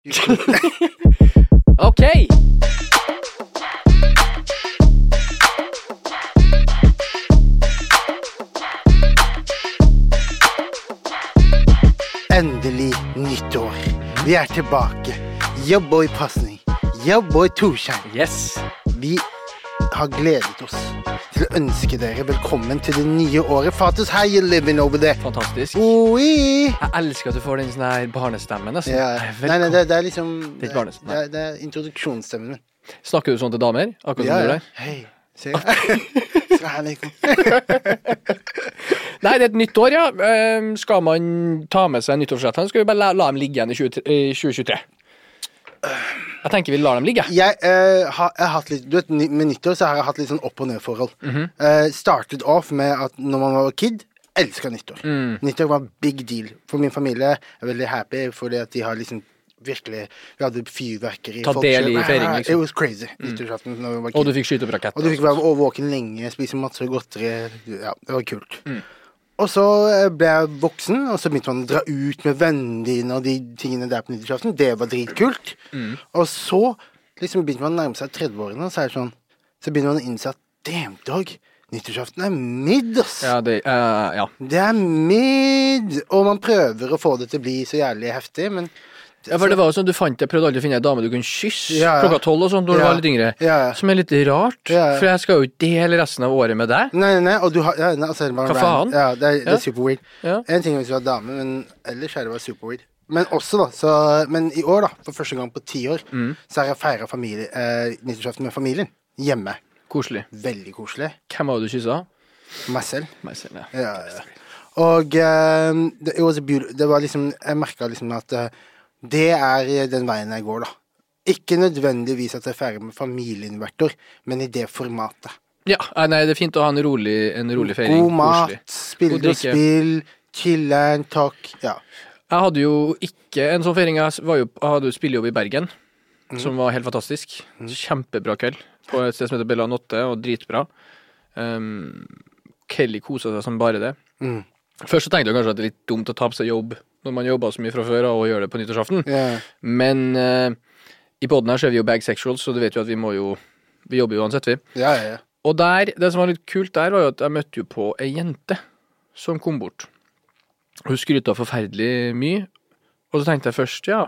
OK! Endelig nyttår. Vi er tilbake. Yo boy Pasning. Yo boy Torstein. Yes. Vi har gledet oss til å ønske dere velkommen til det nye året. Fatus, how you living over there? Fantastisk. Oi! Jeg elsker at du får den sånn her barnestemmen. Altså. Ja. Nei, nei, det, det er liksom Det er ikke det, er, det er introduksjonsstemmen min. Snakker du sånn til damer? Akkurat som Ja, du gjør der? Hei. Se. Nei, det er et nytt år, ja. Ehm, skal man ta med seg nyttårsrettene, skal vi bare la, la dem ligge igjen i 20, i 2023. Jeg tenker vi lar dem ligge. Jeg, eh, har, jeg har hatt litt Du vet, Med nyttår så har jeg hatt litt sånn opp og ned-forhold. Mhm. Eh, startet off med at når man var kid, elska nyttår. Mm. Nyttår var big deal. For min familie er veldig happy fordi at de har liksom virkelig Vi hadde fyrverkeri. Ta folk del i feiringen, liksom. It was crazy. Nyttårsaften når vi var Og kid. du fikk skyte opp. Og du fikk være våken lenge, spise masse godteri. Ja, det var kult. Og så eh, ble jeg voksen, og så begynte man å dra ut med vennene dine og de tingene der på nyttårsaften. Det var dritkult. Mm. Og så liksom begynte man å nærme seg 30-årene, og så er det sånn Så begynner man å innse at damn dog, nyttårsaften er midd, ass. Ja, det, uh, ja. Det er midd! Og man prøver å få det til å bli så jævlig heftig, men ja, for det var jo sånn, Du fant det, prøvde aldri å finne ei dame du kunne kysse Ja, ja. klokka tolv og sånn når du var litt yngre. Ja, ja. Som er litt rart, Ja, ja. for jeg skal jo ikke dele resten av året med deg. Nei, nei, nei, og du har ja, nei, altså, er Hva faen? Ja, det er, det Ja. er super weird. Ja. En ting er hvis du var dame, men ellers er det bare super weird. Men også, da, så Men i år, da, for første gang på ti år, Mm. så har jeg feira eh, nyttårsaften med familien. Hjemme. Koselig. Veldig koselig. Hvem var det du kyssa? Meg selv. Meg selv, ja. Ja, ja. Og eh, det, it was a det var liksom Jeg merka liksom at eh, det er den veien jeg går, da. Ikke nødvendigvis at jeg er ferdig med familieinvertor, men i det formatet. Ja, eh, nei, det er fint å ha en rolig, en rolig feiring. God mat, spille og spill, chiller'n, talk. Ja. Jeg hadde jo ikke en sånn feiring. Jeg var jo, jeg hadde jo spillejobb i Bergen, Mm. som var helt fantastisk. Kjempebra kveld på et sted som heter Bella Notte, og dritbra. Um, Kelly kosa seg som bare det. Mm. Først så tenkte jeg kanskje at det er litt dumt å ta på seg jobb når man jobber så mye fra før og gjør det på nyttårsaften. yeah. Men uh, i poden her så er vi jo bagsexuals, så du vet jo at vi må jo Vi jobber jo uansett, vi. Ja, ja, ja. Og der, det som var litt kult der, var jo at jeg møtte jo på ei jente som kom bort. Hun skryta forferdelig mye, og så tenkte jeg først, ja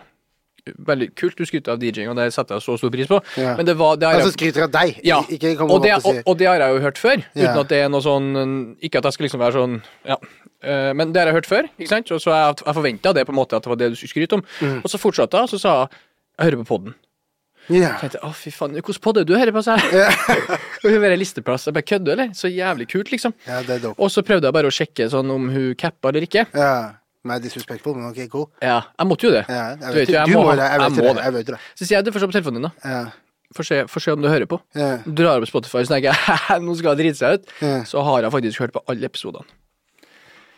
Veldig kult du skryter av DJ-ing, og det setter jeg så stor pris på. Ja. Men det var det Altså skryter av deg, Ja, ikke kom og det, opp og og, si og det har jeg jo hørt før, uten Ja. at det er noe sånn Ikke at jeg skal liksom være sånn Ja. Eh, men det har jeg hørt før, ikke sant? Og så jeg, jeg forventa det på en måte at det var det du skulle skryte om. Mm. Og så fortsatte jeg, og så sa jeg jeg hører på podden. Ja. Jeg tenkte, å fy faen, hvordan podd er du hører på? seg? og hun listeplass. Jeg bare kødder, eller? Så jævlig kult, liksom. ja, det er dope. Og så prøvde jeg bare å sjekke sånn om hun cappa eller ikke. Ja. Mer disrespectful, men ok, cool. Ja, jeg måtte jo det. Ja, jeg Du vet vet, jo, jeg må må det. Jeg jeg må det. det. Jeg vet det. Så sier jeg det først på telefonen din, da. Ja. Få se, se om du hører på. Yeah. Drar opp Spotify, og tenker jeg nå skal jeg drite seg ut. Yeah. Så har jeg faktisk hørt på alle episodene.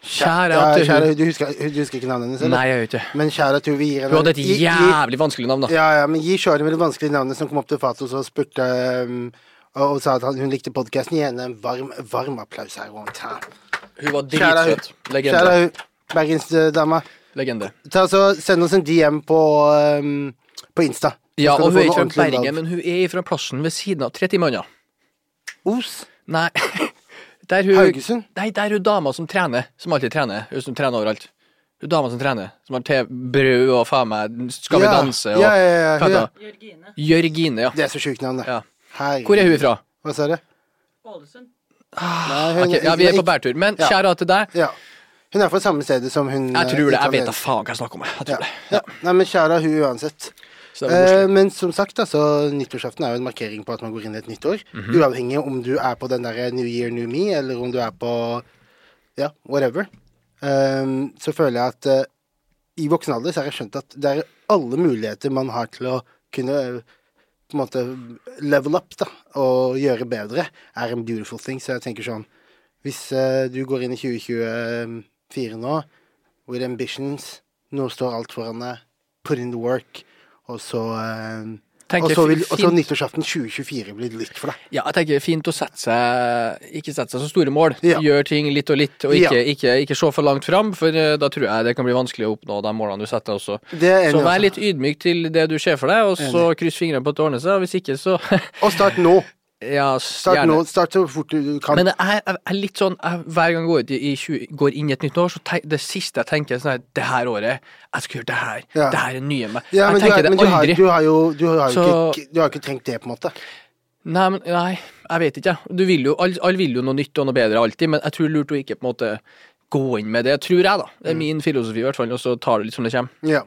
Kjære Ja, kjære, hun du, husker, du husker ikke navnet hennes? eller? Nei, jeg gjør ikke. Men kjære til vi gir Hun hadde et jævlig vanskelig navn, da. Ja, ja, men gi Shari med det vanskelige navnet som kom opp til Fatos og spurte um, og, og sa at hun likte podkasten. Gi henne en varm, varm applaus her. Hun var hun. dritsøt. Legende. Kjære hun, bergensdama. Legende. Ta så Send oss en DM på, um, på Insta. Ja, og hun er ikke fra Bergen, men hun er fra plassen ved siden av. Tre timer unna. Os? Nei. Der hun, Haugesund? Nei, der hun dama som trener, som alltid trener. Hun som trener overalt. Hun dama som trener, som har TV, brød og faen meg Skal vi Ja, danse og ja, ja, ja, Hva ja. heter hun? Jørgine, ja. Det er så sjukt navn, det. Ja. Hei. Hvor er hun fra? Hva sa du? Ålesund. Nei, hun- Ok, ja, vi er på bærtur. Men Ja. kjære til deg. Ja. Hun er fra samme stedet som hun Jeg tror det. eh, Jeg vet da faen hva jeg snakker om. Jeg Ja. tror det. ja. Nei, men kjære hun uansett. Eh, men som sagt, altså, nyttårsaften er jo en markering på at man går inn i et nytt år. Mhm. Uavhengig om du er på den der New Year, New Me, eller om du er på ja, whatever. Um, så føler jeg at uh, i voksen alder så har jeg skjønt at det er alle muligheter man har til å kunne eh, på en måte level up da, og gjøre bedre, er en beautiful thing. Så jeg tenker sånn Hvis uh, du går inn i 2024 nå with ambitions, nå står alt foran deg, put in the work, og så eh, Og så vil fi- og så nyttårsaften 2024 bli litt for deg. Ja, jeg tenker fint å sette seg Ikke sette seg så store mål. Ja. Gjør ting litt og litt, og Ja. ikke, ikke, ikke se for langt fram, for eh, da tror jeg det kan bli vanskelig å oppnå de målene du setter også. Så vær litt ydmyk til det du ser for deg, og så kryss fingrene på at det ordner seg. Og hvis ikke, så Og start nå. ja, Start gjerne. nå. Start så fort du kan. Men jeg er, litt sånn jeg, Hver gang jeg går, ut i, i 20, går inn i et nytt år, så tenk, det siste jeg tenker, er sånn her Det her året, jeg skal gjøre det her. Ja. Det her er nye meg. ja, jeg tenker er, men du, det har, aldri. du har jo, du har jo Så- ikke, du har ikke trengt det, på en måte. Nei, men, nei, jeg vet ikke. Du vil jo, Alle all vil jo noe nytt og noe bedre alltid, men jeg tror det lurt å ikke på en måte gå inn med det. Tror jeg, da. Det er min filosofi, i hvert fall, og så tar det litt som det kommer. Ja.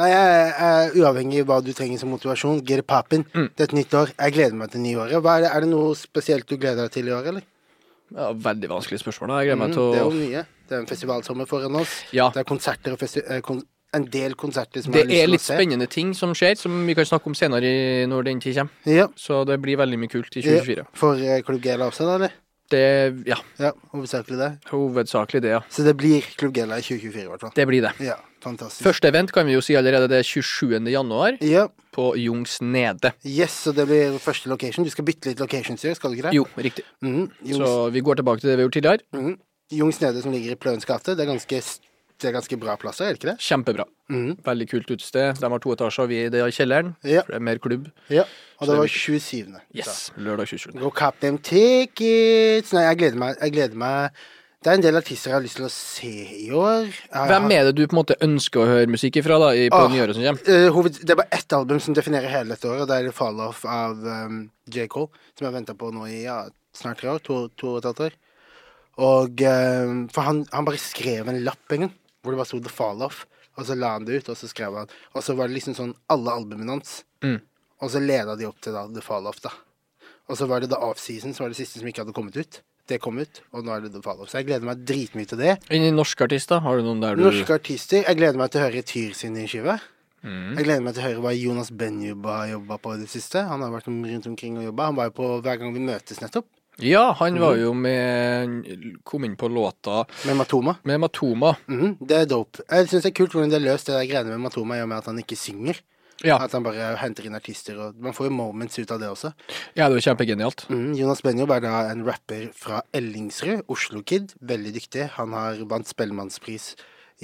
Nei, jeg er uavhengig av hva du trenger som motivasjon. Get poppin'. Mm. Det er et nytt år. Jeg gleder meg til nyåret. året. er, det, er det noe spesielt du gleder deg til i år, eller? Ja, veldig vanskelig spørsmål. da. Jeg gleder meg Mm, til det er jo mye. Det er en festivalsommer foran oss. Ja. Det er konserter og festi eh, kon en del konserter som Det jeg har er litt lyst til å se. spennende ting som skjer, som vi kan snakke om senere i, når den tid kommer. Ja. Så det blir veldig mye kult i ja. 2024. For eh, Klubb Gela også, da, eller? Det, ja, Ja, hovedsakelig det. hovedsakelig det, ja. Så det blir Klubb Gela i 2024, i hvert fall. Det blir det. Ja, fantastisk. Første event kan vi jo si allerede det er 27. januar Ja, på Jungs Nede. yes, så det blir første location. Du skal bytte litt locations, skal du ikke det? Jo, riktig. Mm, Så vi går tilbake til det vi har gjort tidligere. mhm. Jungs Nede, som ligger i Pløens gate. Det er ganske, det er ganske bra plasser, er det ikke det? Kjempebra. Mm. Veldig kult utested. De har to etasjer, vi er i kjelleren. Ja. Det er mer klubb. Ja, og det det var 27. Yes. Lørdag 27. Go cap them tickets! Nei, jeg gleder meg. Jeg gleder meg. Det er en del artister jeg har lyst til å se i år. Jeg Hvem har- er det du på en måte ønsker å høre musikk ifra da, i, på oh, nyåret som kommer? Uh, det er bare ett album som definerer hele dette året, og det er Fall Off av um, J. Cole, som jeg venta på nå i ja, snart tre år. To, to og et halvt år. Og um, For han, han bare skrev en lapp en gang, hvor det bare sto The Fall Off, og så la han det ut, og så skrev han Og så var det liksom sånn alle albumene hans, Mm. og så leda de opp til da The Fall Off, da. Og så var det The Off-Season, som var det siste som ikke hadde kommet ut. Det kom ut, og nå er det The Follow. Så jeg gleder meg dritmye til det. Norske artister, har du noen der du Norske artister. Jeg gleder meg til å høre Tyr sin nye skive. Mm. Jeg gleder meg til å høre hva Jonas Benjub har jobba på i det siste. Han har vært rundt omkring og jobba. Han var jo på Hver gang vi møtes, nettopp. Ja, han var Mhm. jo med Kom inn på låta Med Matoma. med Matoma. Mhm, det er dope. Jeg syns det er kult hvordan de har løst det der greiene med Matoma i og med at han ikke synger. Ja, At han bare henter inn artister, og man får jo moments ut av det også. ja det var kjempegenialt. Mm, Jonas Benjob er da en rapper fra Ellingsrud, Oslo-kid. Veldig dyktig. Han har vant Spellemannspris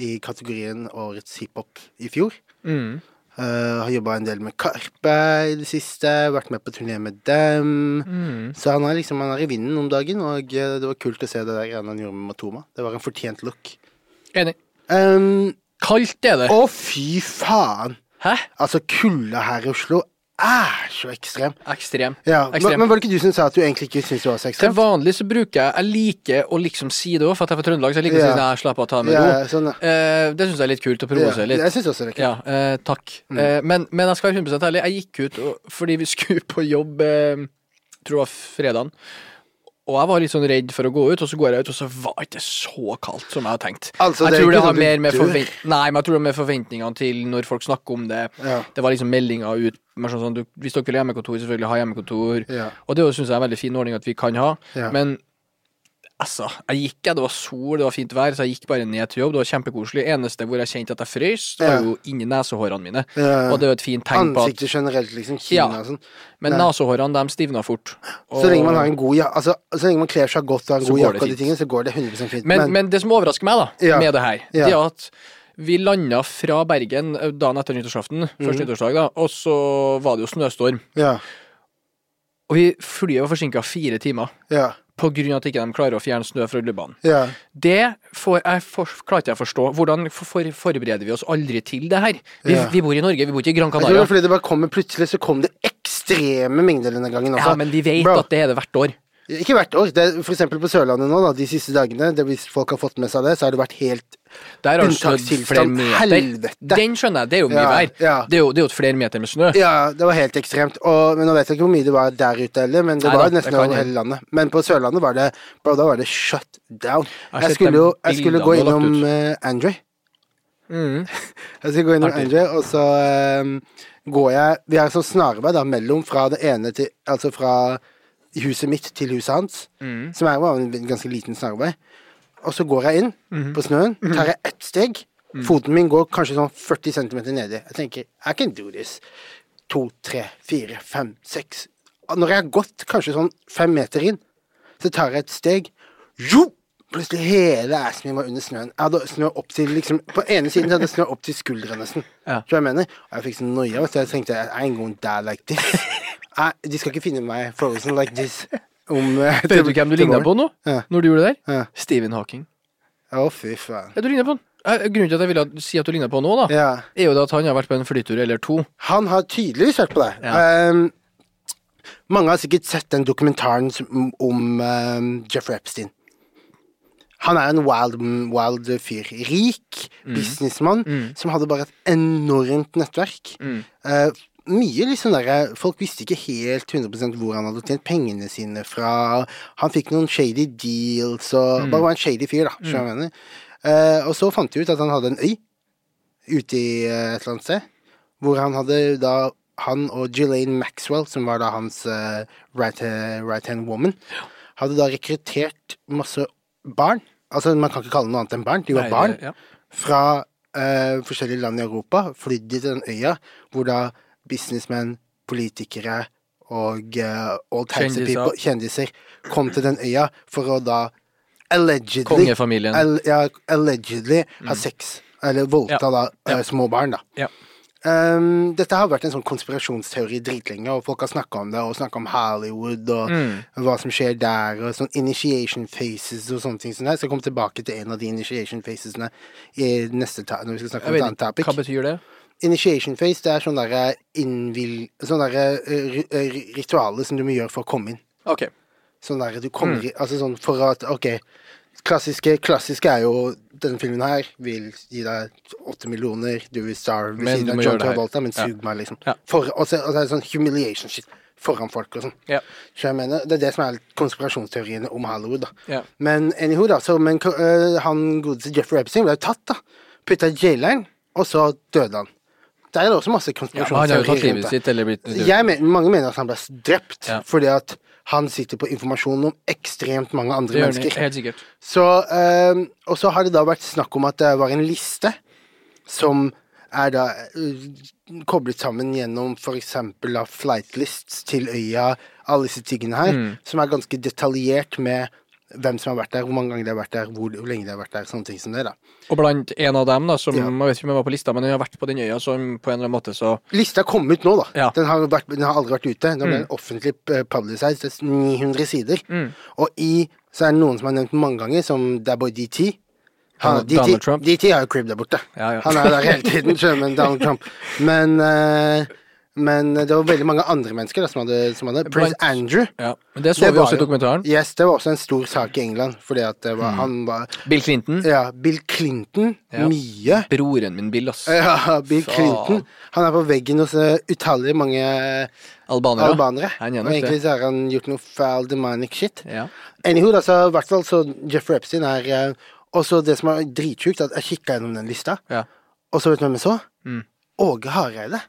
i kategorien Årets hiphop i fjor. Mm. Uh, har jobba en del med Karpe i det siste, vært med på turné med dem. Mm. Så han er liksom han er i vinden om dagen, og eh, det var kult å se det der han gjorde med Matoma. Det var en fortjent look. Enig. Um, Kaldt er det. å, fy faen! Hæ? Altså, kulda her i Oslo er så ekstrem. Ekstrem. Ja, men, Ekstrem. men var det ikke du som sa at du egentlig ikke syns det var så ekstremt? Til vanlig så bruker jeg Jeg liker å liksom si det òg, for at jeg er fra Trøndelag, så jeg liker å Ja. si nei, slapp av, ta det med Ja, sånn. Eh, det syns jeg er litt kult å provosere litt. jeg syns også det er kult. Ja, eh, takk. Mm. Eh, men, men jeg skal være 100 ærlig. Jeg gikk ut og, fordi vi skulle på jobb eh, tror det var fredagen. Og jeg var litt sånn redd for å gå ut, og så går jeg ut, og så var det ikke så kaldt som jeg hadde tenkt. Altså, jeg tror det har sånn mer med forvent... Nei, men jeg tror det med forventningene til når folk snakker om det. Ja. Det var liksom meldinger ut sånn du, Hvis dere vil ha hjemmekontor, selvfølgelig ha hjemmekontor. Ja. Og det syns jeg er en veldig fin ordning at vi kan ha. Ja. Men altså, jeg gikk, jeg, det var sol, det var fint vær, så jeg gikk bare ned til jobb. Det var kjempekoselig. Eneste hvor jeg kjente at jeg frøs, det var jo inni nesehårene mine. Ja. Og det er jo et fint tegn på at Ansiktet generelt, liksom. Ja. Og sånn. Men nesehårene, de stivna fort. Og- Så lenge man har en god ja altså, så lenge man kler seg godt og har en Så god jakke og de tingene, så går det 100 fint. men, men det som overrasker meg da, med det her, det er at vi landa fra Bergen eh, dagen etter nyttårsaften, Mhm. første nyttårsdag, da, og så var det jo snøstorm. ja, Og vi, flyet var forsinka fire timer ja, på grunn av at ikke de klarer å fjerne snø fra rullebanen. ja. Det får jeg for, klarer ikke jeg å forstå. Hvordan for, for, forbereder vi oss aldri til det her? Vi, Ja. vi bor i Norge, vi bor ikke i Gran Jeg tror det Canaria. var fordi det bare kommer plutselig, så kom det ekstreme mengder denne gangen også. Ja, men vi vet Bro. at det er det hvert år. Ikke hvert år. Det er, for eksempel på Sørlandet nå, da, de siste dagene, det, hvis folk har fått med seg det, så har det vært helt Der har Unntakstilstand. Helvete. Den skjønner jeg, det er jo mye Ja, vær. ja. Det, er jo, det er jo et flere meter med snø. Ja, det var helt ekstremt. Og, men Nå vet jeg ikke hvor mye det var der ute heller, men det Nei var da, nesten over hele landet. Men på Sørlandet var det Bro, da var det shut down. Jeg, Jeg skulle jo jeg skulle gå innom uh, Andre. Mm. Jeg skal gå innom Artig. Andre, og så ehm, går jeg Vi har sånn snarvei da mellom fra det ene til Altså fra huset mitt til huset hans, Mm. som er var en ganske liten snarvei. Og så går jeg inn mm. på snøen, tar jeg ett steg. Foten min går kanskje sånn 40 cm nedi. Jeg tenker I can do this. to, tre, fire, fem, seks Når jeg har gått kanskje sånn fem meter inn, så tar jeg et steg. Jo! Plutselig hele assen min var under snøen. Jeg hadde snø opp til liksom På ene siden så hadde jeg snø opp til skulderen nesten. Ja. Tror jeg mener? Og jeg fikk sånn noia, så jeg tenkte I ain't going die like this. Jeg, de skal ikke finne meg frozen like this. Om, eh, Vet du hvem du ligna på nå? Ja. Når du gjorde det der? Ja. Stephen Hawking. Å, fy faen. Ja, du ligner på han. Eh, Grunnen til at jeg ville si at du ligner på han nå, da, Ja. er jo at han har vært på en flytur eller to. Han har tydeligvis hørt på det. Ja. Um, mange har sikkert sett den dokumentaren om um, Jeffrey Epstein. Han er en wild, wild fyr. Rik businessmann som hadde bare et enormt nettverk. Eh, mye liksom der, Folk visste ikke helt 100% hvor han hadde tjent pengene sine fra. Han fikk noen shady deals og Bare var en shady fyr, da. Mm. Eh, og så fant de ut at han hadde en øy ute i uh, et eller annet sted. Hvor han hadde da Han og Jelaine Maxwell, som var da hans uh, right, right hand woman, hadde da rekruttert masse barn. Altså, man kan ikke kalle det noe annet enn barn. De var Nei, barn ja. fra eh, forskjellige land i Europa. Flydd til den øya hvor da businessmenn, politikere og uh, all types of Kjendiser. people, kjendiser kom til den øya for å da allegedly Kongefamilien. Al ja, allegedly ha sex. Eller voldta Ja. da eh, Ja. små barn, da. Ja. Um, dette har vært en sånn konspirasjonsteori dritlenge, og folk har snakka om det, og snakka om Hollywood og Mm. hva som skjer der, og sånn initiation faces og sånne ting. Sånn jeg kommer tilbake til en av de initiation facesene i neste når vi skal snakke om et annet topic. Hva betyr det? Initiation phase, det er sånn derre. Sånn derre uh, ri- uh, ri- ritualer som du må gjøre for å komme inn. OK. Sånn der du kommer Mm. Altså sånn for at OK. Klassiske, klassiske er jo denne filmen her vil gi deg åtte millioner, du vil starve ved Men siden av John. Travolta, men Ja. sug meg, liksom. Ja. For, og så og så er det sånn humiliation shit foran folk og sånn. Ja. Så jeg mener, Det er det som er konspirasjonsteoriene om Hollywood. da Ja. Men anywho, da. Så, men uh, han godeste Jeffrey Epstein ble jo tatt, da. Putta i jaileren, og så døde han. Der er det også masse konspirasjonsteorier. rundt det. men, mange mener at han ble drept Ja. fordi at han sitter på informasjon om ekstremt mange andre Det mennesker. helt sikkert. Så, øh, og så har det da vært snakk om at det var en liste som er da øh, koblet sammen gjennom f.eks. flightlists til øya, alle disse tingene her, Mm. som er ganske detaljert med hvem som har vært der, hvor mange ganger de har vært der, hvor, hvor lenge de har vært der, sånne ting som det, da. Og blant en av dem, da, som Ja. jeg vet ikke om jeg var på lista, men den har vært på den øya, som på en eller annen måte så Lista kom ut nå, da. Ja. Den, har vært, den har aldri vært ute. Ble Mm. den offentlig eh, publicized. Det er 900 sider. Mm. Og i så er det noen som har nevnt mange ganger, som det er DT. Han, Han- Trump. DT har jo crib der borte. Ja. Han er der hele tiden, men Donald Trump. Men, eh, men det var veldig mange andre mennesker da, som hadde, som hadde Prince Blant- Andrew. Ja. Men det så Det vi også i dokumentaren. Yes, det var også en stor sak i England, fordi at det Mm. han var Bill Clinton. Ja, Bill Clinton. Ja. Mye. Broren min Bill, ass. Ja, Bill Faen. Clinton. Han er på veggen hos eh, utallige mange Albanere. albanere. Han Og egentlig så har han gjort noe foul demonic shit. Ja. Anywho, altså, så i hvert fall så Jeffrey Epstein er eh, også det som er dritsjukt, at jeg kikka gjennom den lista, ja. og så vet du hvem jeg så? Mm. Åge Hareide.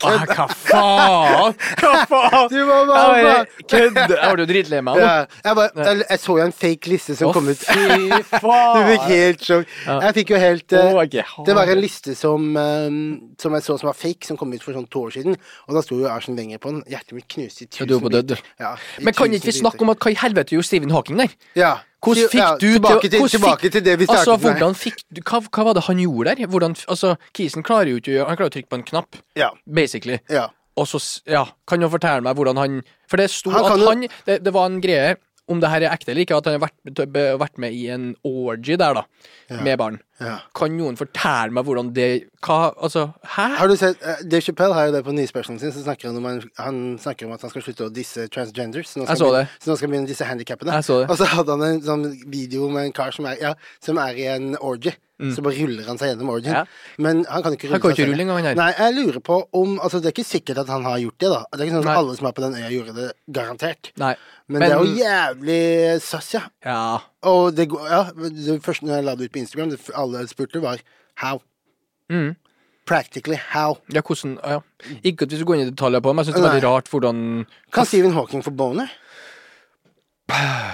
Ah, hva faen? Hva faen? Du må bare Kødde. Jeg ble jo dritlei meg ja, jeg, bare, jeg, jeg så jo en fake liste som Å, kom ut. fy faen. Du fikk helt sjokk. Jeg fikk jo helt uh, Det var en liste som, um, som jeg så som var fake, som kom ut for sånn to år siden. Og da sto jo Arsen Wenger på den. Hjertet mitt knuste i Ja, tusen du var død. Ja, i Men kan ikke vi snakke om at hva i helvete gjorde Stephen Hawking der? Ja. Hvordan fikk du tilbake til, tilbake til det vi startet Altså, hvordan fikk hva, hva var det han gjorde der? Hvordan, altså, Kisen klarer jo ikke å gjøre Han klarer å trykke på en knapp, Ja. basically. ja. Og så, ja, kan du fortelle meg hvordan han For det sto Han at han det, det var en greie, om det her er ekte eller ikke, at han har vært, vært med i en orgy der, da, med barn. ja. Kan noen fortelle meg hvordan det Hva Altså, hæ? Har du sett uh, Dave Chappelle har jo det på nyspecialen sin, så snakker han om, han, han snakker om at han skal slutte å disse transgenders. Så nå skal Jeg så det. begynne- Så nå skal han begynne disse handikappene. Og så hadde han en sånn video med en kar som er, ja, som er i en orgy. Så bare ruller han seg gjennom orgien. Mm. Ja. Men han kan ikke rulle Han kan seg ikke selv. rulle. Nei, jeg lurer på om Altså, det er ikke sikkert at han har gjort det, da. Det er ikke sånn at Nei. alle som er på den øya, gjorde det garantert. Nei. Men, det er jo jævlig sass, ja. Ja. Og det går Ja, det første når jeg la det ut på Instagram, det alle spurte, var how. Mm. Practically how. Ja, hvordan ja. Ikke at vi skal gå inn i detaljer på det, men jeg syns det er veldig rart hvordan Kan Stephen Hawking få boner?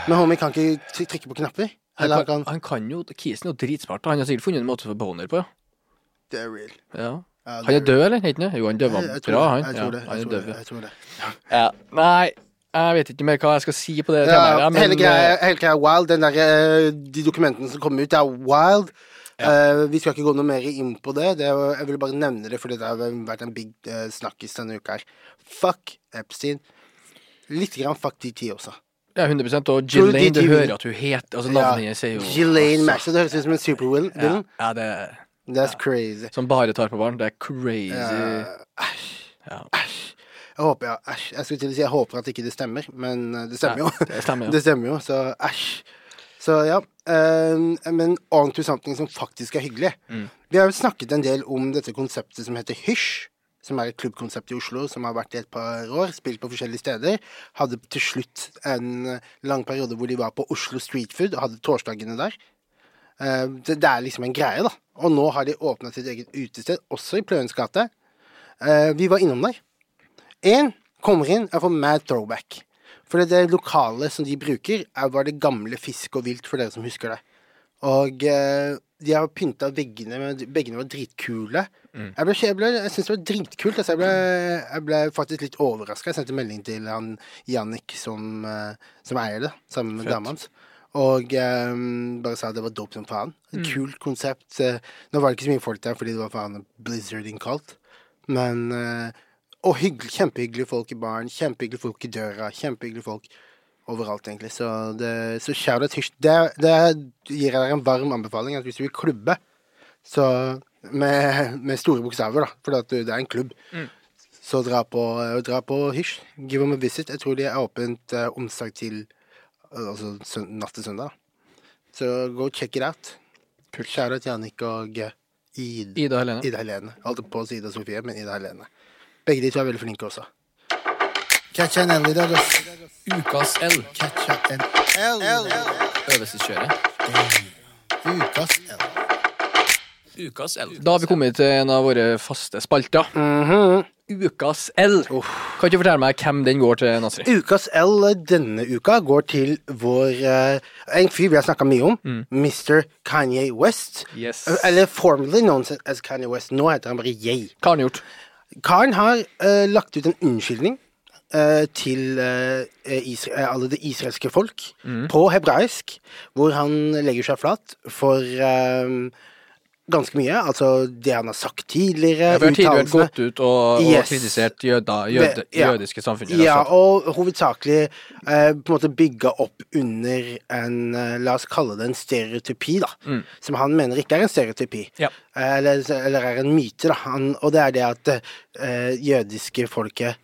Men homie kan ikke trykke på knapper? Han Eller han kan, han kan jo Kisen er jo dritsmart. Han har sikkert funnet en måte å få boner på, ja. Det er real. ja. Ja, Han er død, eller? Er ikke? Jo, han jeg bra, han. Jeg tror det. Jeg tror det. Jeg tror det. Ja. Nei, jeg vet ikke mer hva jeg skal si på det Ja, temaet. Men, hele greia eh, hele greia er wild. Den der, eh, de dokumentene som kommer ut, er wild. Eh, vi skal ikke gå noe mer inn på det. det er, jeg vil bare nevne det, fordi det har vært en big uh, snakkis denne uka her. Fuck Epstein. Litt grann fuck DT også. Ja, 100 Og Tror du hører at hun heter Altså, navnet hennes er jo Ghislaine altså, Maxwell. Det høres ut som en supervillain. Ja, ja, det er That's crazy. Som bare tar på barn. Det er crazy. Ja, Æsj. Ja, Jeg håper, ja, æsj. Jeg skulle til å si jeg håper at ikke det stemmer, men eh, det stemmer jo. det stemmer, ja. Det stemmer jo, så æsj. Så ja. eh, men on to something som faktisk er hyggelig. Mm. Vi har jo snakket en del om dette konseptet som heter Hysj. Som er et klubbkonsept i Oslo som har vært i et par år. Spilt på forskjellige steder. Hadde til slutt en lang periode hvor de var på Oslo Street Food og hadde torsdagene der. Eh, det, er liksom en greie, da. Og nå har de åpna sitt eget utested, også i Pløyens gate. Eh, vi var innom der. Én kommer inn, og får mad throwback. For det, lokalet lokale som de bruker, er, var det gamle Fisk og Vilt, for dere som husker det. Og eh, de har pynta veggene med Veggene var dritkule. Jeg, ble, jeg, ble, jeg synes det var dritkult. Altså jeg, ble, jeg ble faktisk litt overraska. Jeg sendte melding til han Jannik som, eh, som eier det, sammen med dama hans. Og um, bare sa det var dope som faen. Kult konsept. eh, nå var det ikke så mye folk der fordi det var faen blizzarding kaldt. Men uh, Og hyggelig, kjempehyggelige folk i baren. Kjempehyggelige folk i døra. Kjempehyggelige folk overalt, egentlig. Så, det, så shout out hysj. Det, det gir jeg dere en varm anbefaling. At hvis du vil klubbe, så med, med store bokstaver, da, for det er en klubb, så dra på, dra på hysj. Give them a visit. Jeg tror de er åpent uh, onsdag til Altså søn, natt til søndag. da. Så go check it out. Shout til Jannik og eh, Id. Ida Helene. Ida Helene. Holdt på å si Ida Sofie, men Ida Helene. Begge de to er veldig flinke også. Catcha en L i dag, ass. Ukas L. Catcha en L. Øvelseskjøret. Ukas L. Ukas L. Da har vi kommet til en av våre faste spalter. Mhm. Ukas L. Kan ikke du fortelle meg hvem den går til, Nasri? Ukas L denne uka går til vår uh, En fyr vi har snakka mye om. Mr. Kanye West. Yes. Eller formerly known as Kanye West. Nå heter han bare Yay. Hva har han gjort? Karen har uh, lagt ut en unnskyldning eh, til isra alle det israelske folk på hebraisk, hvor han legger seg flat for eh, ganske mye. Altså det han har sagt tidligere, Ja, har tidligere gått ut og, og Yes. kritisert jøda, jøde, Ja. jødiske samfunnet. Ja, altså. og hovedsakelig eh, på en måte bygga opp under en eh, La oss kalle det en stereotypi, da. Som han mener ikke er en stereotypi. Ja. Eh, eller, eller er en myte, da. Han, og det er det at eh, jødiske folket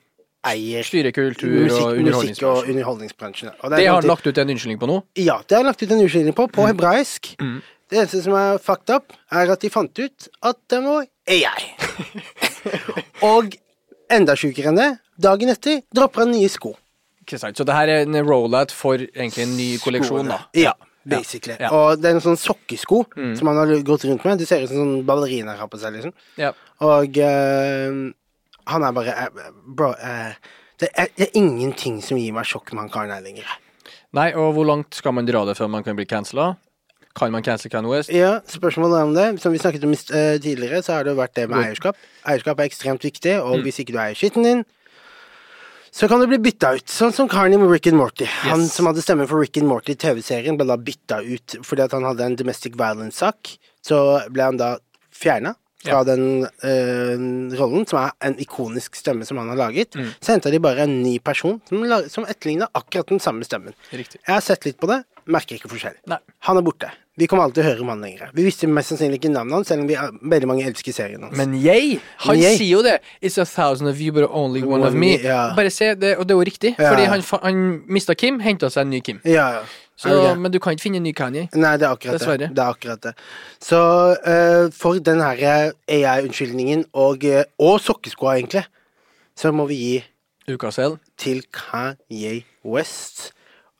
eier Styrer kultur musikk, og underholdningsbransjen. og underholdningsbransjen. Og Det har han lagt ut en unnskyldning på nå. Ja, det har han lagt ut en unnskyldning på, Mm. på hebraisk. Det eneste som er fucked up, er at de fant ut at det var AI. og enda sjukere enn det, dagen etter dropper han nye sko. Ikke sant? Så det her er en rollout for egentlig en ny kolleksjon, da. Ja, basically. Ja. Mm. Og det er en sånn sokkesko som han har gått rundt med. Det ser ut som sånn ballerina har på seg, liksom. Ja. Og uh, han er bare uh, Bro, uh, det, er, det er ingenting som gir meg sjokk med han karen her lenger. Nei, og hvor langt skal man dra det før man kan bli cancela? Kan man cancel Kanye West? Ja, spørsmålet er om det. Som vi snakket om eh, tidligere, så har det jo vært det med Mm. eierskap. Eierskap er ekstremt viktig, og hvis ikke du eier skitten din, så kan du bli bytta ut. Sånn som Carney med Rick and Morty. Han som hadde stemmen for Rick and Morty i TV-serien, ble da bytta ut fordi at han hadde en domestic violence-sak. Så ble han da fjerna fra Ja. den øh, rollen, som er en ikonisk stemme som han har laget. Mm. Så henta de bare en ny person som, som etterligna akkurat den samme stemmen. Riktig. Jeg har sett litt på det, merker ikke forskjell. Nei. Han er borte. Vi kommer alltid til å høre om han lenger. Vi visste mest sannsynlig ikke navnet hans, selv om vi er, veldig mange elsker serien hans. Men jeg, han Men jeg- sier jo det. It's a thousand of you, but only one, One of me. ja. Bare se, det, og det er jo riktig. Ja. Fordi han, fa- han mista Kim, henta seg en ny Kim. ja, ja. Så, Er det det? men du kan ikke finne en ny Kanye. Nei, det er akkurat Dessverre. det. Det er akkurat det. Så eh, for den her AI-unnskyldningen og, eh, og sokkeskoa, egentlig, så må vi gi Uka selv. til Kanye West,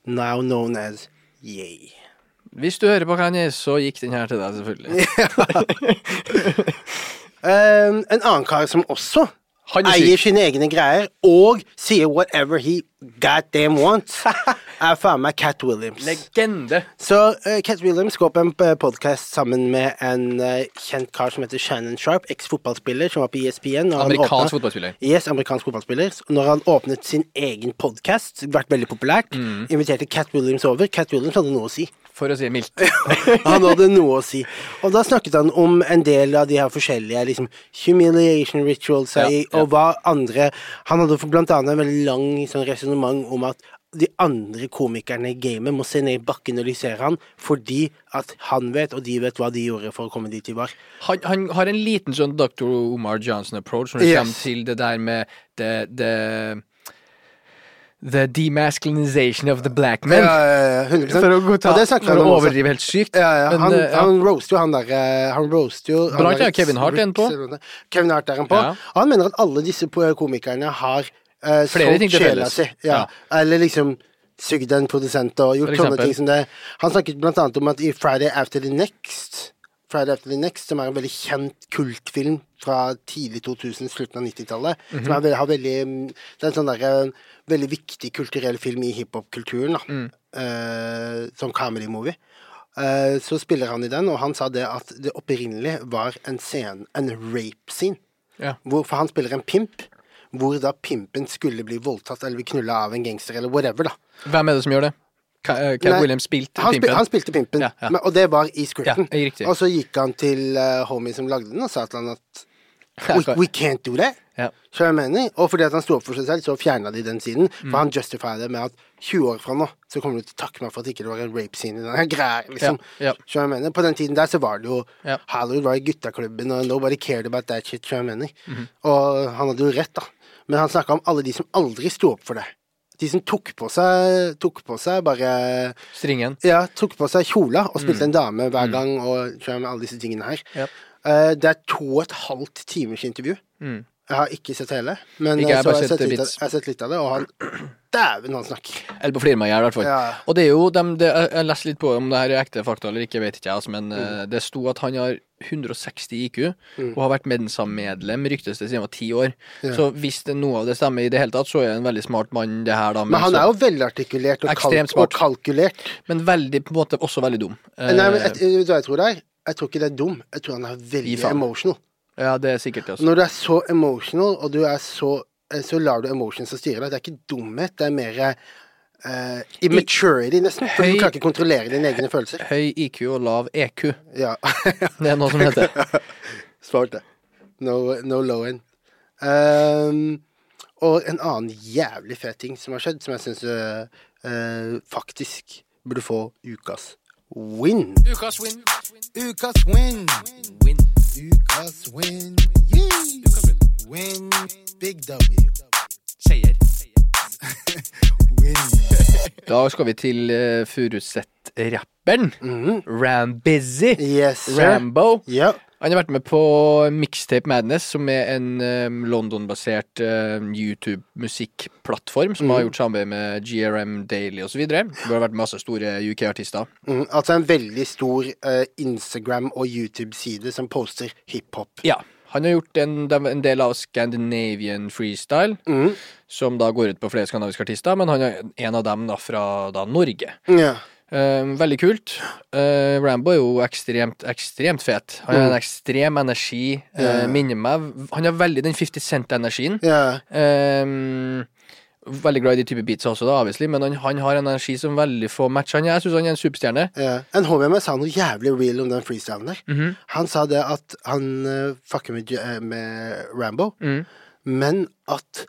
now known as Yay. Hvis du hører på Kanye, så gikk den her til deg, selvfølgelig. um, en annen kar som også er eier sine egne greier og sier whatever he goddamn want, er faen meg Cat Williams. Legende. Så uh, Cat Williams går på en podkast sammen med en uh, kjent kar som heter Shannon Sharp, eks-fotballspiller som var på ESPN. Amerikansk åpnet- fotballspiller. Yes, amerikansk fotballspiller. Når han åpnet sin egen podkast, vært veldig populært, Mm. inviterte Cat Williams over. Cat Williams hadde noe å si. For å si det mildt. Han hadde noe å si. Og da snakket han om en del av de her forskjellige liksom, humiliation rituals Ja, ja. og hva andre Han hadde blant annet en veldig lang sånn, resonnement om at de andre komikerne i gamet må se ned i bakken og lysere han, fordi at han vet, og de vet hva de gjorde for å komme dit de var. Han, han har en liten sånn Dr. Omar Johnson-approach når det Yes. kommer til det der med det, det The demasculinization of the black men. Ja, ja, ja, 100 For å, gå ta, for å overdrive helt sykt. Ja, ja. Men, Han, uh, han roaster jo han der eh, Han roaster jo der- annet Kevin Hart er en på. Kevin Hart er en på. Og han mener at alle disse komikerne har uh, til sjela si. Ja. Ja. Eller liksom sugd en produsent og gjort sånne ting som det. Han snakket blant annet om at i Friday After the Next Friday After the Next, som er en veldig kjent kultfilm fra tidlig 2000, slutten av 90-tallet. Mhm. Som er, har veldig mm, Det er en sånn derre veldig viktig kulturell film i hiphop-kulturen, da. Mm. Uh, som comedy-movie. Eh, så spiller han i den, og han sa det at det opprinnelig var en scene, en rape-scene. Ja. Hvor, for han spiller en pimp, hvor da pimpen skulle bli voldtatt eller bli knulla av en gangster eller whatever, da. Hvem er det som gjør det? Eh, Cat Nei, Williams spilte Han, spil, pimpen. han spilte pimpen, Ja, ja. Men, og det var i scripten. Ja, og så gikk han til uh, homie som lagde den, og sa til han at we, we can't do that. Ja. Så jeg mener, Og fordi at han sto opp for seg selv, så fjerna de den siden. Mm. For han justifier det med at 20 år fra nå så kommer du til å takke meg for at ikke det var en rape scene i denne greia. Liksom. Så jeg mener, På den tiden der så var det jo. Hollywood var i guttaklubben, og nobody cared about that shit. Så jeg mener. Mhm. Og han hadde jo rett, da. Men han snakka om alle de som aldri sto opp for det. De som tok på seg Tok på seg bare Stringen. Ja, tok på seg kjola og Mm. spilte en dame hver gang og med alle disse tingene her. Yep. Uh, det er to og et halvt timers intervju. Mm. Jeg har ikke sett hele, men Ikke eh, jeg, så har sett litt av, jeg sett litt av det, og han Dæven, han snakker. Eller på flirma i hvert fall. Ja. Og det er jo de, det, Jeg jeg leste litt på om det her er ekte fakta eller ikke, vet ikke jeg, altså, men Mm. eh, det sto at han har 160 IQ og har vært Mensa-medlem, ryktes det, siden han var ti år. Ja. Så hvis det, noe av det stemmer i det hele tatt, så er han en veldig smart mann, det her, da. Men han så- er jo velartikulert og, kalk og kalkulert. men veldig, på en måte, også veldig dum. Eh, Nei, men jeg, du hva jeg tror det er? Jeg tror ikke det er dum. Jeg tror han er veldig emotional. Ja, det er sikkert det. også. Når du er så emotional, og du er så eh, Så lar du emotions styre deg. Det er ikke dumhet, det er mer uh, immaturity, nesten. For Høy- du klarer ikke å kontrollere dine egne følelser. Høy IQ og lav EQ. Ja. Det er noe som heter. Svart det. No, no low end. Um, og en annen jævlig fet ting som har skjedd, som jeg syns faktisk burde få ukas win. Ukas win. Ukas win. Win. Ukas win. Yeah. Win. Big W. Seier. Win. Da skal vi til uh, Furuset-rapperen. Mm. Rambizzy. Yes. Rambo. Ja. Han har vært med på Mixtape Madness, som er en um, London-basert uh, YouTube-musikkplattform som mm. har gjort samarbeid med GRM Daily osv. Det har vært masse store UK-artister. Mm, altså en veldig stor uh, Instagram- og YouTube-side som poster hiphop. Ja. Han har gjort en, en del av Scandinavian Freestyle, Mm. som da går ut på flere skandinaviske artister, men han er en av dem da fra da Norge. Ja. Eh, veldig kult. Uh, Rambo er jo ekstremt, ekstremt fet. Han har en ekstrem energi. Uh, yeah. Minner meg Han har veldig den 50 Cent-energien. Yeah. Um, veldig glad i de type beats også, da, obviously, men han, han har en energi som veldig få matcher. Jeg syns han er en superstjerne. Ja. En homie av meg sa noe jævlig real om den freestylen der. Mhm. Han sa det at han uh, fucker med, eh, med Rambo, Mm. men at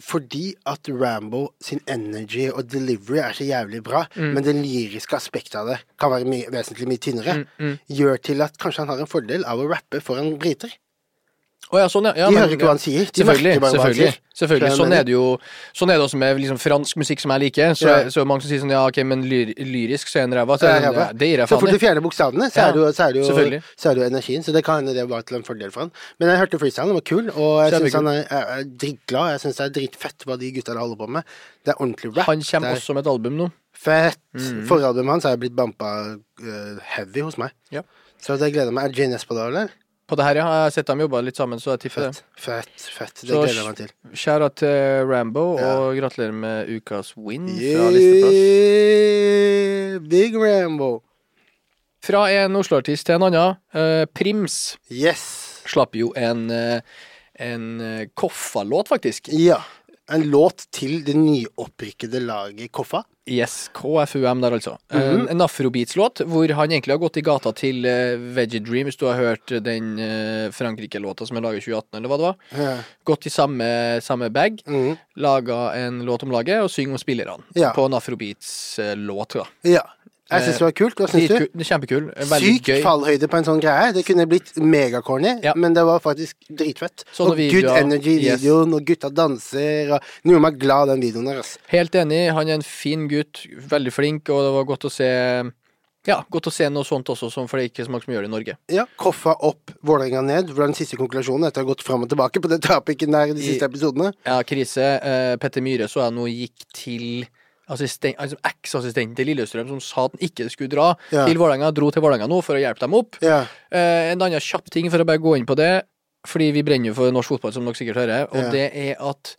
fordi at Rambo sin energy og delivery er så jævlig bra, Mm. men det lyriske aspektet av det kan være mye, vesentlig mye tynnere, Mm, gjør til at kanskje han har en fordel av å rappe foran briter. Å ja, sånn, ja. ja De men- hører ikke hva han sier. De Selvfølgelig. selvfølgelig, selvfølgelig. Sånn er det jo Sånn er det også med liksom fransk musikk som jeg liker. Så, Ja. så mange som sier sånn ja, ok, men lyr, lyrisk så er en ræva. Så det, det gir jeg Så fort du fjerner bokstavene, så, er det jo, så, er du, så er det energien. Så det kan hende det var til en fordel for han. Men jeg hørte freestylen, den var kul, og jeg syns han er, er, er dritglad. Jeg syns det er dritfett hva de gutta der holder på med. Det er ordentlig rap. Han kommer er også med et album nå. fett. Mhm. Forrige albumet hans er blitt bampa uh, heavy hos meg. Ja. Så det gleder meg. Er Jane Espadal der? På det her, ja. Jeg har sett dem jobba litt sammen, så jeg tipper det. Fett, fett. Det Så- gleder jeg meg til. Skjæra til Rambo, Ja. og gratulerer med ukas win fra listeplass. Big Rambo. Fra en Oslo-artist til en annen. Uh, Prims Yes. slapp jo en, eh, en eh, Koffa-låt, faktisk. Ja. En låt til det nyopprykkede laget Koffa. Yes, KFUM der, altså. Mm En, en afrobeats-låt hvor han egentlig har gått i gata til uh, Veggie Dream, hvis du har hørt den uh, Frankrike-låta som er laget i 2018, eller hva det var. Ja. Gått i samme, samme bag, Mhm. laga en låt om laget og synger om spillerne. Ja. På en afrobeats-låt. da. ja. Jeg syns det var kult. Hva syns du? Det er Kjempekul. Veldig Syk gøy. fallhøyde på en sånn greie. Det kunne blitt megacorny, Ja. men det var faktisk dritfett. Sånne og videoer, good energy i yes. og gutta danser, og er meg glad den videoen der, altså. Helt enig. Han er en fin gutt. Veldig flink, og det var godt å se ja, godt å se noe sånt også, for det er ikke så mange som gjør det i Norge. Ja, Koffa opp, Vålerenga ned. Hvordan den siste konklusjonen etter å ha gått fram og tilbake på det trapikken der de siste I- episodene. Ja, krise. Eh, Petter Myhre så jeg nå gikk til altså eksassistenten til Lillestrøm, som sa at han ikke skulle dra Ja. til Vålerenga. Dro til Vålerenga nå for å hjelpe dem opp. Ja. Eh, en annen kjapp ting for å bare gå inn på det, fordi vi brenner jo for norsk fotball, som dere sikkert hører, og Ja. det er at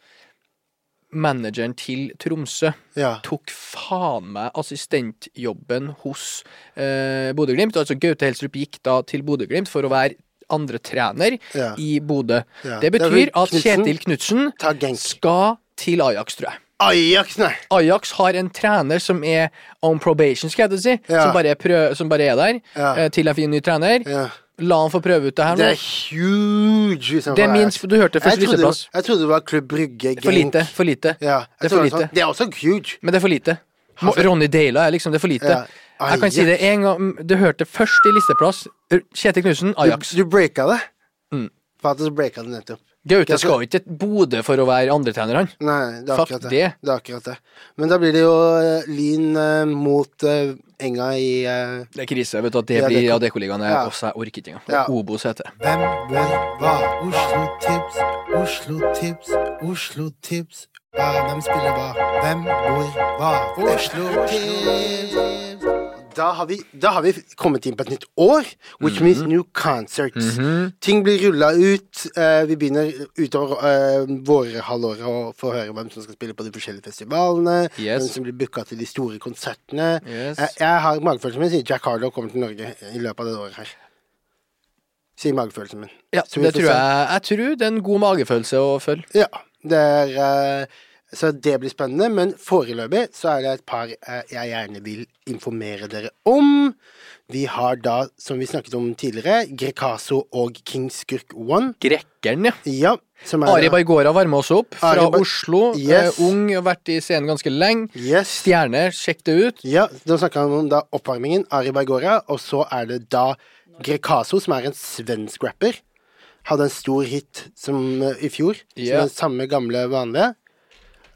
manageren til Tromsø ja. tok faen meg assistentjobben hos eh, Bodø-Glimt. Altså Gaute Helstrup gikk da til Bodø-Glimt for å være andre trener Ja. i Bodø. Ja. Det Det betyr at Knudsen. Kjetil Knutsen skal til Ajax, tror jeg. Ajax, nei! Ajax har en trener som er on probation, skal jeg si. Ja. Som, bare er som bare er der Ja. eh, til jeg finner ny trener. Ja. La han få prøve ut det her nå. Det er huge. Det er minst, Du hørte først første listeplass. jeg trodde det var Klubb Brygge, For lite. For lite. Ja, Det er for lite. sånn- Det er også huge. Men det er for lite. Ronny Deila er liksom Det er for lite. Jeg kan si det en gang Du hørte først i listeplass. Kjetil Knutsen, Ajax. Du, du breaka det. Mm. Faktisk breaka det nettopp. Gaute skal ikke til Bodø for å være andretrener, han. Nei, det er akkurat det. det. det er akkurat det. Men da blir det jo eh, Lyn eh, mot eh, Enga i Det er krise. vet du at Det Ja, blir kan- Adeccoligaen. Ja. Også jeg orker ikke engang. Ja. Obos heter det. Hvem, hvor, hva? Oslo-tips, Oslo-tips, Oslo-tips. Hva, hvem spiller hva? Hvem, hvor, hva? Oslo-tips. Da har, vi, da har vi kommet inn på et nytt år, which Mhm. means new concerts. Ting blir rulla ut. Uh, vi begynner utover uh, vårhalvåret å få høre hvem som skal spille på de forskjellige festivalene. Yes. Hvem som blir booka til de store konsertene. Yes. Jeg, jeg har magefølelsen min sier Jack Harlow kommer til Norge i løpet av det året her. Sier magefølelsen min. Ja, det tror jeg. Jeg tror det er en god magefølelse å følge. Ja, det er eh, Så det blir spennende. Men foreløpig så er det et par eh, jeg gjerne vil informere dere om. Vi har da, som vi snakket om tidligere, Grekaso og King Skurk One. Grekkeren, ja. Ja, som er Ari Baigora varmer oss opp fra Ari Oslo. Yes. Eh, ung, har vært i scenen ganske lenge. Yes. Stjerne, sjekk det ut. Ja, da snakker han om da oppvarmingen. Ari Baigora. Og så er det da Grekaso, som er en svensk rapper. Hadde en stor hit som, eh, i fjor. yeah. Som er samme gamle vanlige.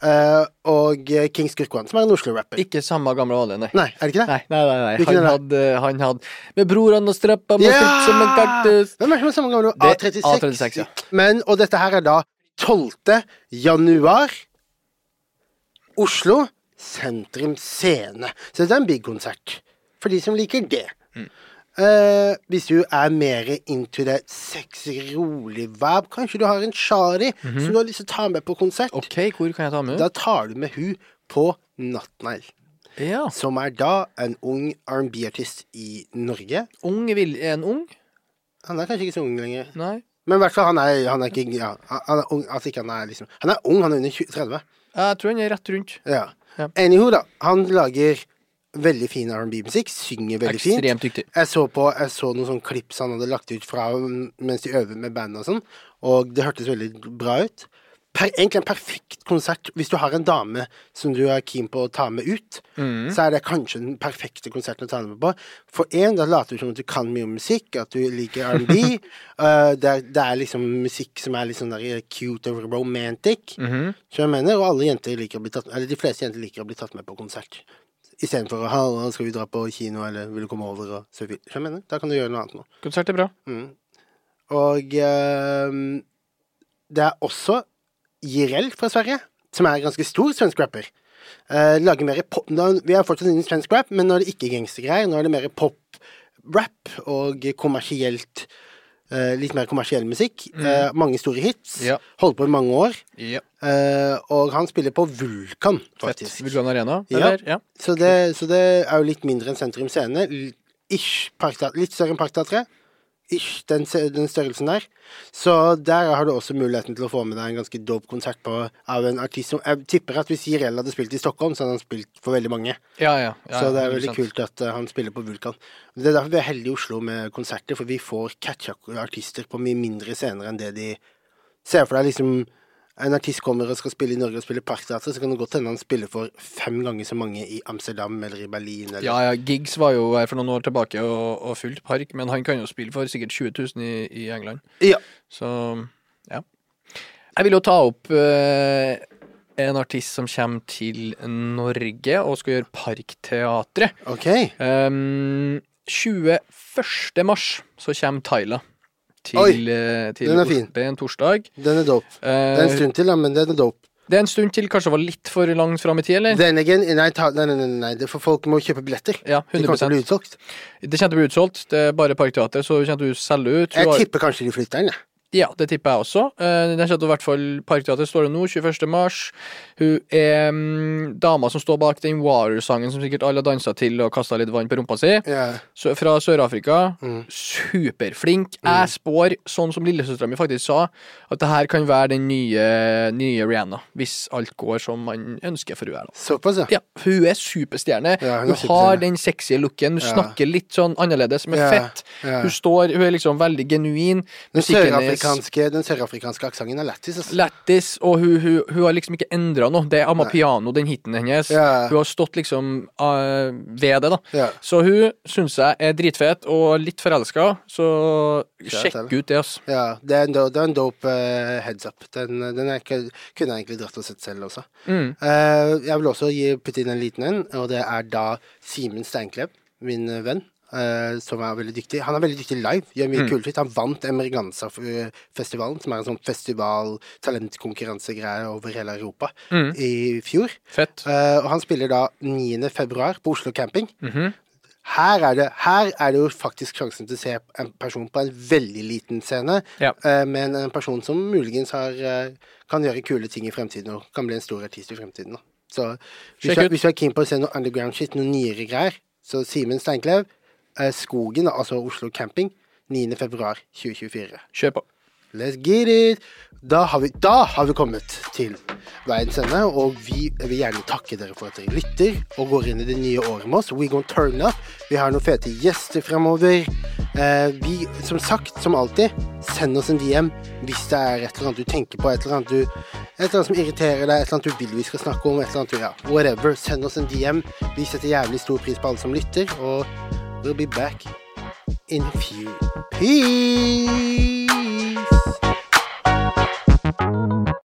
Eh, og King Skurk som er en Oslo-rapper. Ikke samme gamle vanlige, nei. Nei, er det ikke det? Nei, nei, nei, nei. Han, hadde, han hadde Med broren og strappa fritt som en kaktus. Hvem er det som samme gamle? Det- A36. A36, ja. Men, og dette her er da 12. januar. Oslo Sentrum Scene. Så det er en big konsert. For de som liker det. Mm. Eh, hvis du er mer into det sexy, rolig vibe, kanskje du har en shari som du har lyst til å ta med på konsert. OK, hvor kan jeg ta med? da tar du med hun på Nattnegl. Ja. Som er da en ung R&B-artist i Norge. Ung vil Er en ung? Han er kanskje ikke så ung lenger. Nei. Men i hvert fall, han er, han er ikke ja, han er ung, altså ikke han er liksom Han er ung, han er under 20, 30. Jeg tror han er rett rundt. Ja. Ja. Anywho, da. Han lager veldig fin R&B-musikk. Synger veldig fint. Ekstremt dyktig. Jeg så på Jeg så noen sånne klips han hadde lagt ut fra mens de øver med band og sånn, og det hørtes veldig bra ut. Per, egentlig en perfekt konsert. Hvis du har en dame som du er keen på å ta med ut, Mm. så er det kanskje den perfekte konserten å ta med på. For én, da later du som at du kan mye om musikk, at du liker R&B. uh, det, er, det er liksom musikk som er litt sånn der cute og romantic. mm -hmm. som jeg mener, og alle jenter liker å bli tatt Eller de fleste jenter liker å bli tatt med på konsert. Istedenfor å ha skal vi dra på kino, eller vil du komme over og se film? Jeg mener, da kan du gjøre noe annet nå. Konsert er bra. Mm. Og eh, det er også Jirel fra Sverige, som er en ganske stor svensk rapper. Eh, lager mer pop nå, Vi er fortsatt inne i svensk rap, men nå er det ikke gangstergreier. Nå er det mer pop-rap og kommersielt eh, litt mer kommersiell musikk. Eh, mange store hits. Mm. Ja. Holdt på i mange år. Ja. Eh, og han spiller på Vulkan, faktisk. Vulkan Arena, Ja. eller? Ja. Så det, så det er jo litt mindre enn Sentrum Scene. Ish, litt større enn Parkteatret. Ish, den, den størrelsen der. Så der har du også muligheten til å få med deg en ganske dope konsert på, av en artist som Jeg tipper at hvis Jirel hadde spilt i Stockholm, så hadde han spilt for veldig mange. Ja, ja. ja, så det er veldig 100%. kult at eh, han spiller på Vulkan. Det er derfor vi er heldige i Oslo med konserter, for vi får catcha artister på mye mindre scener enn det de ser for deg. liksom en artist kommer og skal spille i Norge og spille Parkteatret, så kan det godt hende han spiller for fem ganger så mange i Amsterdam eller i Berlin. Eller. Ja, ja, Giggs var jo her for noen år tilbake og, og fulgt park, men han kan jo spille for sikkert 20 000 i, i England. Ja. Så ja. Jeg vil jo ta opp eh, en artist som kommer til Norge og skal gjøre Parkteatret. OK. Um, 21. mars så kommer Tyla til, Oi, eh, til den er en torsdag. Den er dope. Det er en Eh, stund til, da, men den er dope. det er en stund til, kanskje det var litt for langt fram i tid, eller? Again Nei, ta, nei, nei, nei, nei, det for folk må kjøpe billetter. Ja, De kommer til å 100 bli utsolgt. Det kommer til å bli utsolgt. Det er bare Parkteatret, så kommer til å selge ut. Jeg tipper kanskje de flytter den, jeg. Ja, det tipper jeg også. Eh, Den kommer i hvert fall Parkteatret står det nå, 21. mars. Hun er um, dama som står bak den Water-sangen som sikkert alle har dansa til og kasta litt vann på rumpa si. Yeah. Så, fra Sør-Afrika. Mm. Superflink. Jeg spår, sånn som lillesøstera mi faktisk sa, at det her kan være den nye, nye Rihanna. Hvis alt går som man ønsker for hun er. da. Såpass, ja. Ja, hun er superstjerne. Ja, hun hun er har den sexy looken. Hun Ja. snakker litt sånn annerledes, men fett. Hun står, hun er liksom veldig genuin. Musikken hennes sørafrikanske, den sørafrikanske aksenten er lættis, altså. Lættis, og hun, hun, hun har liksom ikke endra noe. Det er Nei. Amapiano, den hiten hennes. Ja. Hun har stått liksom uh, ved det, da. Ja. Så hun syns jeg er dritfet og litt forelska, så sjekk ut det, altså. Ja, det er en, do- det er en dope uh, heads up. Den, den ikke- kunne jeg egentlig dratt og sett selv også. Mm. Uh, jeg vil også putte inn en liten en, og det er da Simen Steinklepp, min eh, venn. Eh, som er veldig dyktig. Han er veldig dyktig live. Gjør mye Mm. kult. Han vant Emerganza-festivalen, som er en sånn festival-talentkonkurransegreie over hele Europa, Mm. i fjor. Fett. Uh, og han spiller da 9. februar på Oslo Camping. Mhm. Her er, det, her er det jo faktisk sjansen til å se en person på en veldig liten scene, Ja. eh, men en person som muligens har, kan gjøre kule ting i fremtiden og kan bli en stor artist i fremtiden. Da. Så hvis du, er- hvis du er keen på å se noe underground shit, noe nyere greier, så Simen Steinklev, Skogen, altså Oslo Camping, 9. februar 2024. Kjør på. Let's get it! Da har vi, da har vi kommet til veiens ende, og vi vil gjerne takke dere for at dere lytter og går inn i det nye året med oss. We gonna turn up. Vi har noen fete gjester fremover. Eh, vi, som sagt, som alltid, send oss en DM hvis det er et eller annet du tenker på, et eller annet, du, et eller annet som irriterer deg, et eller annet du vil vi skal snakke om, et eller annet du, ja, whatever. Send oss en DM. Vi setter jævlig stor pris på alle som lytter, og we'll be back in a few. Peace!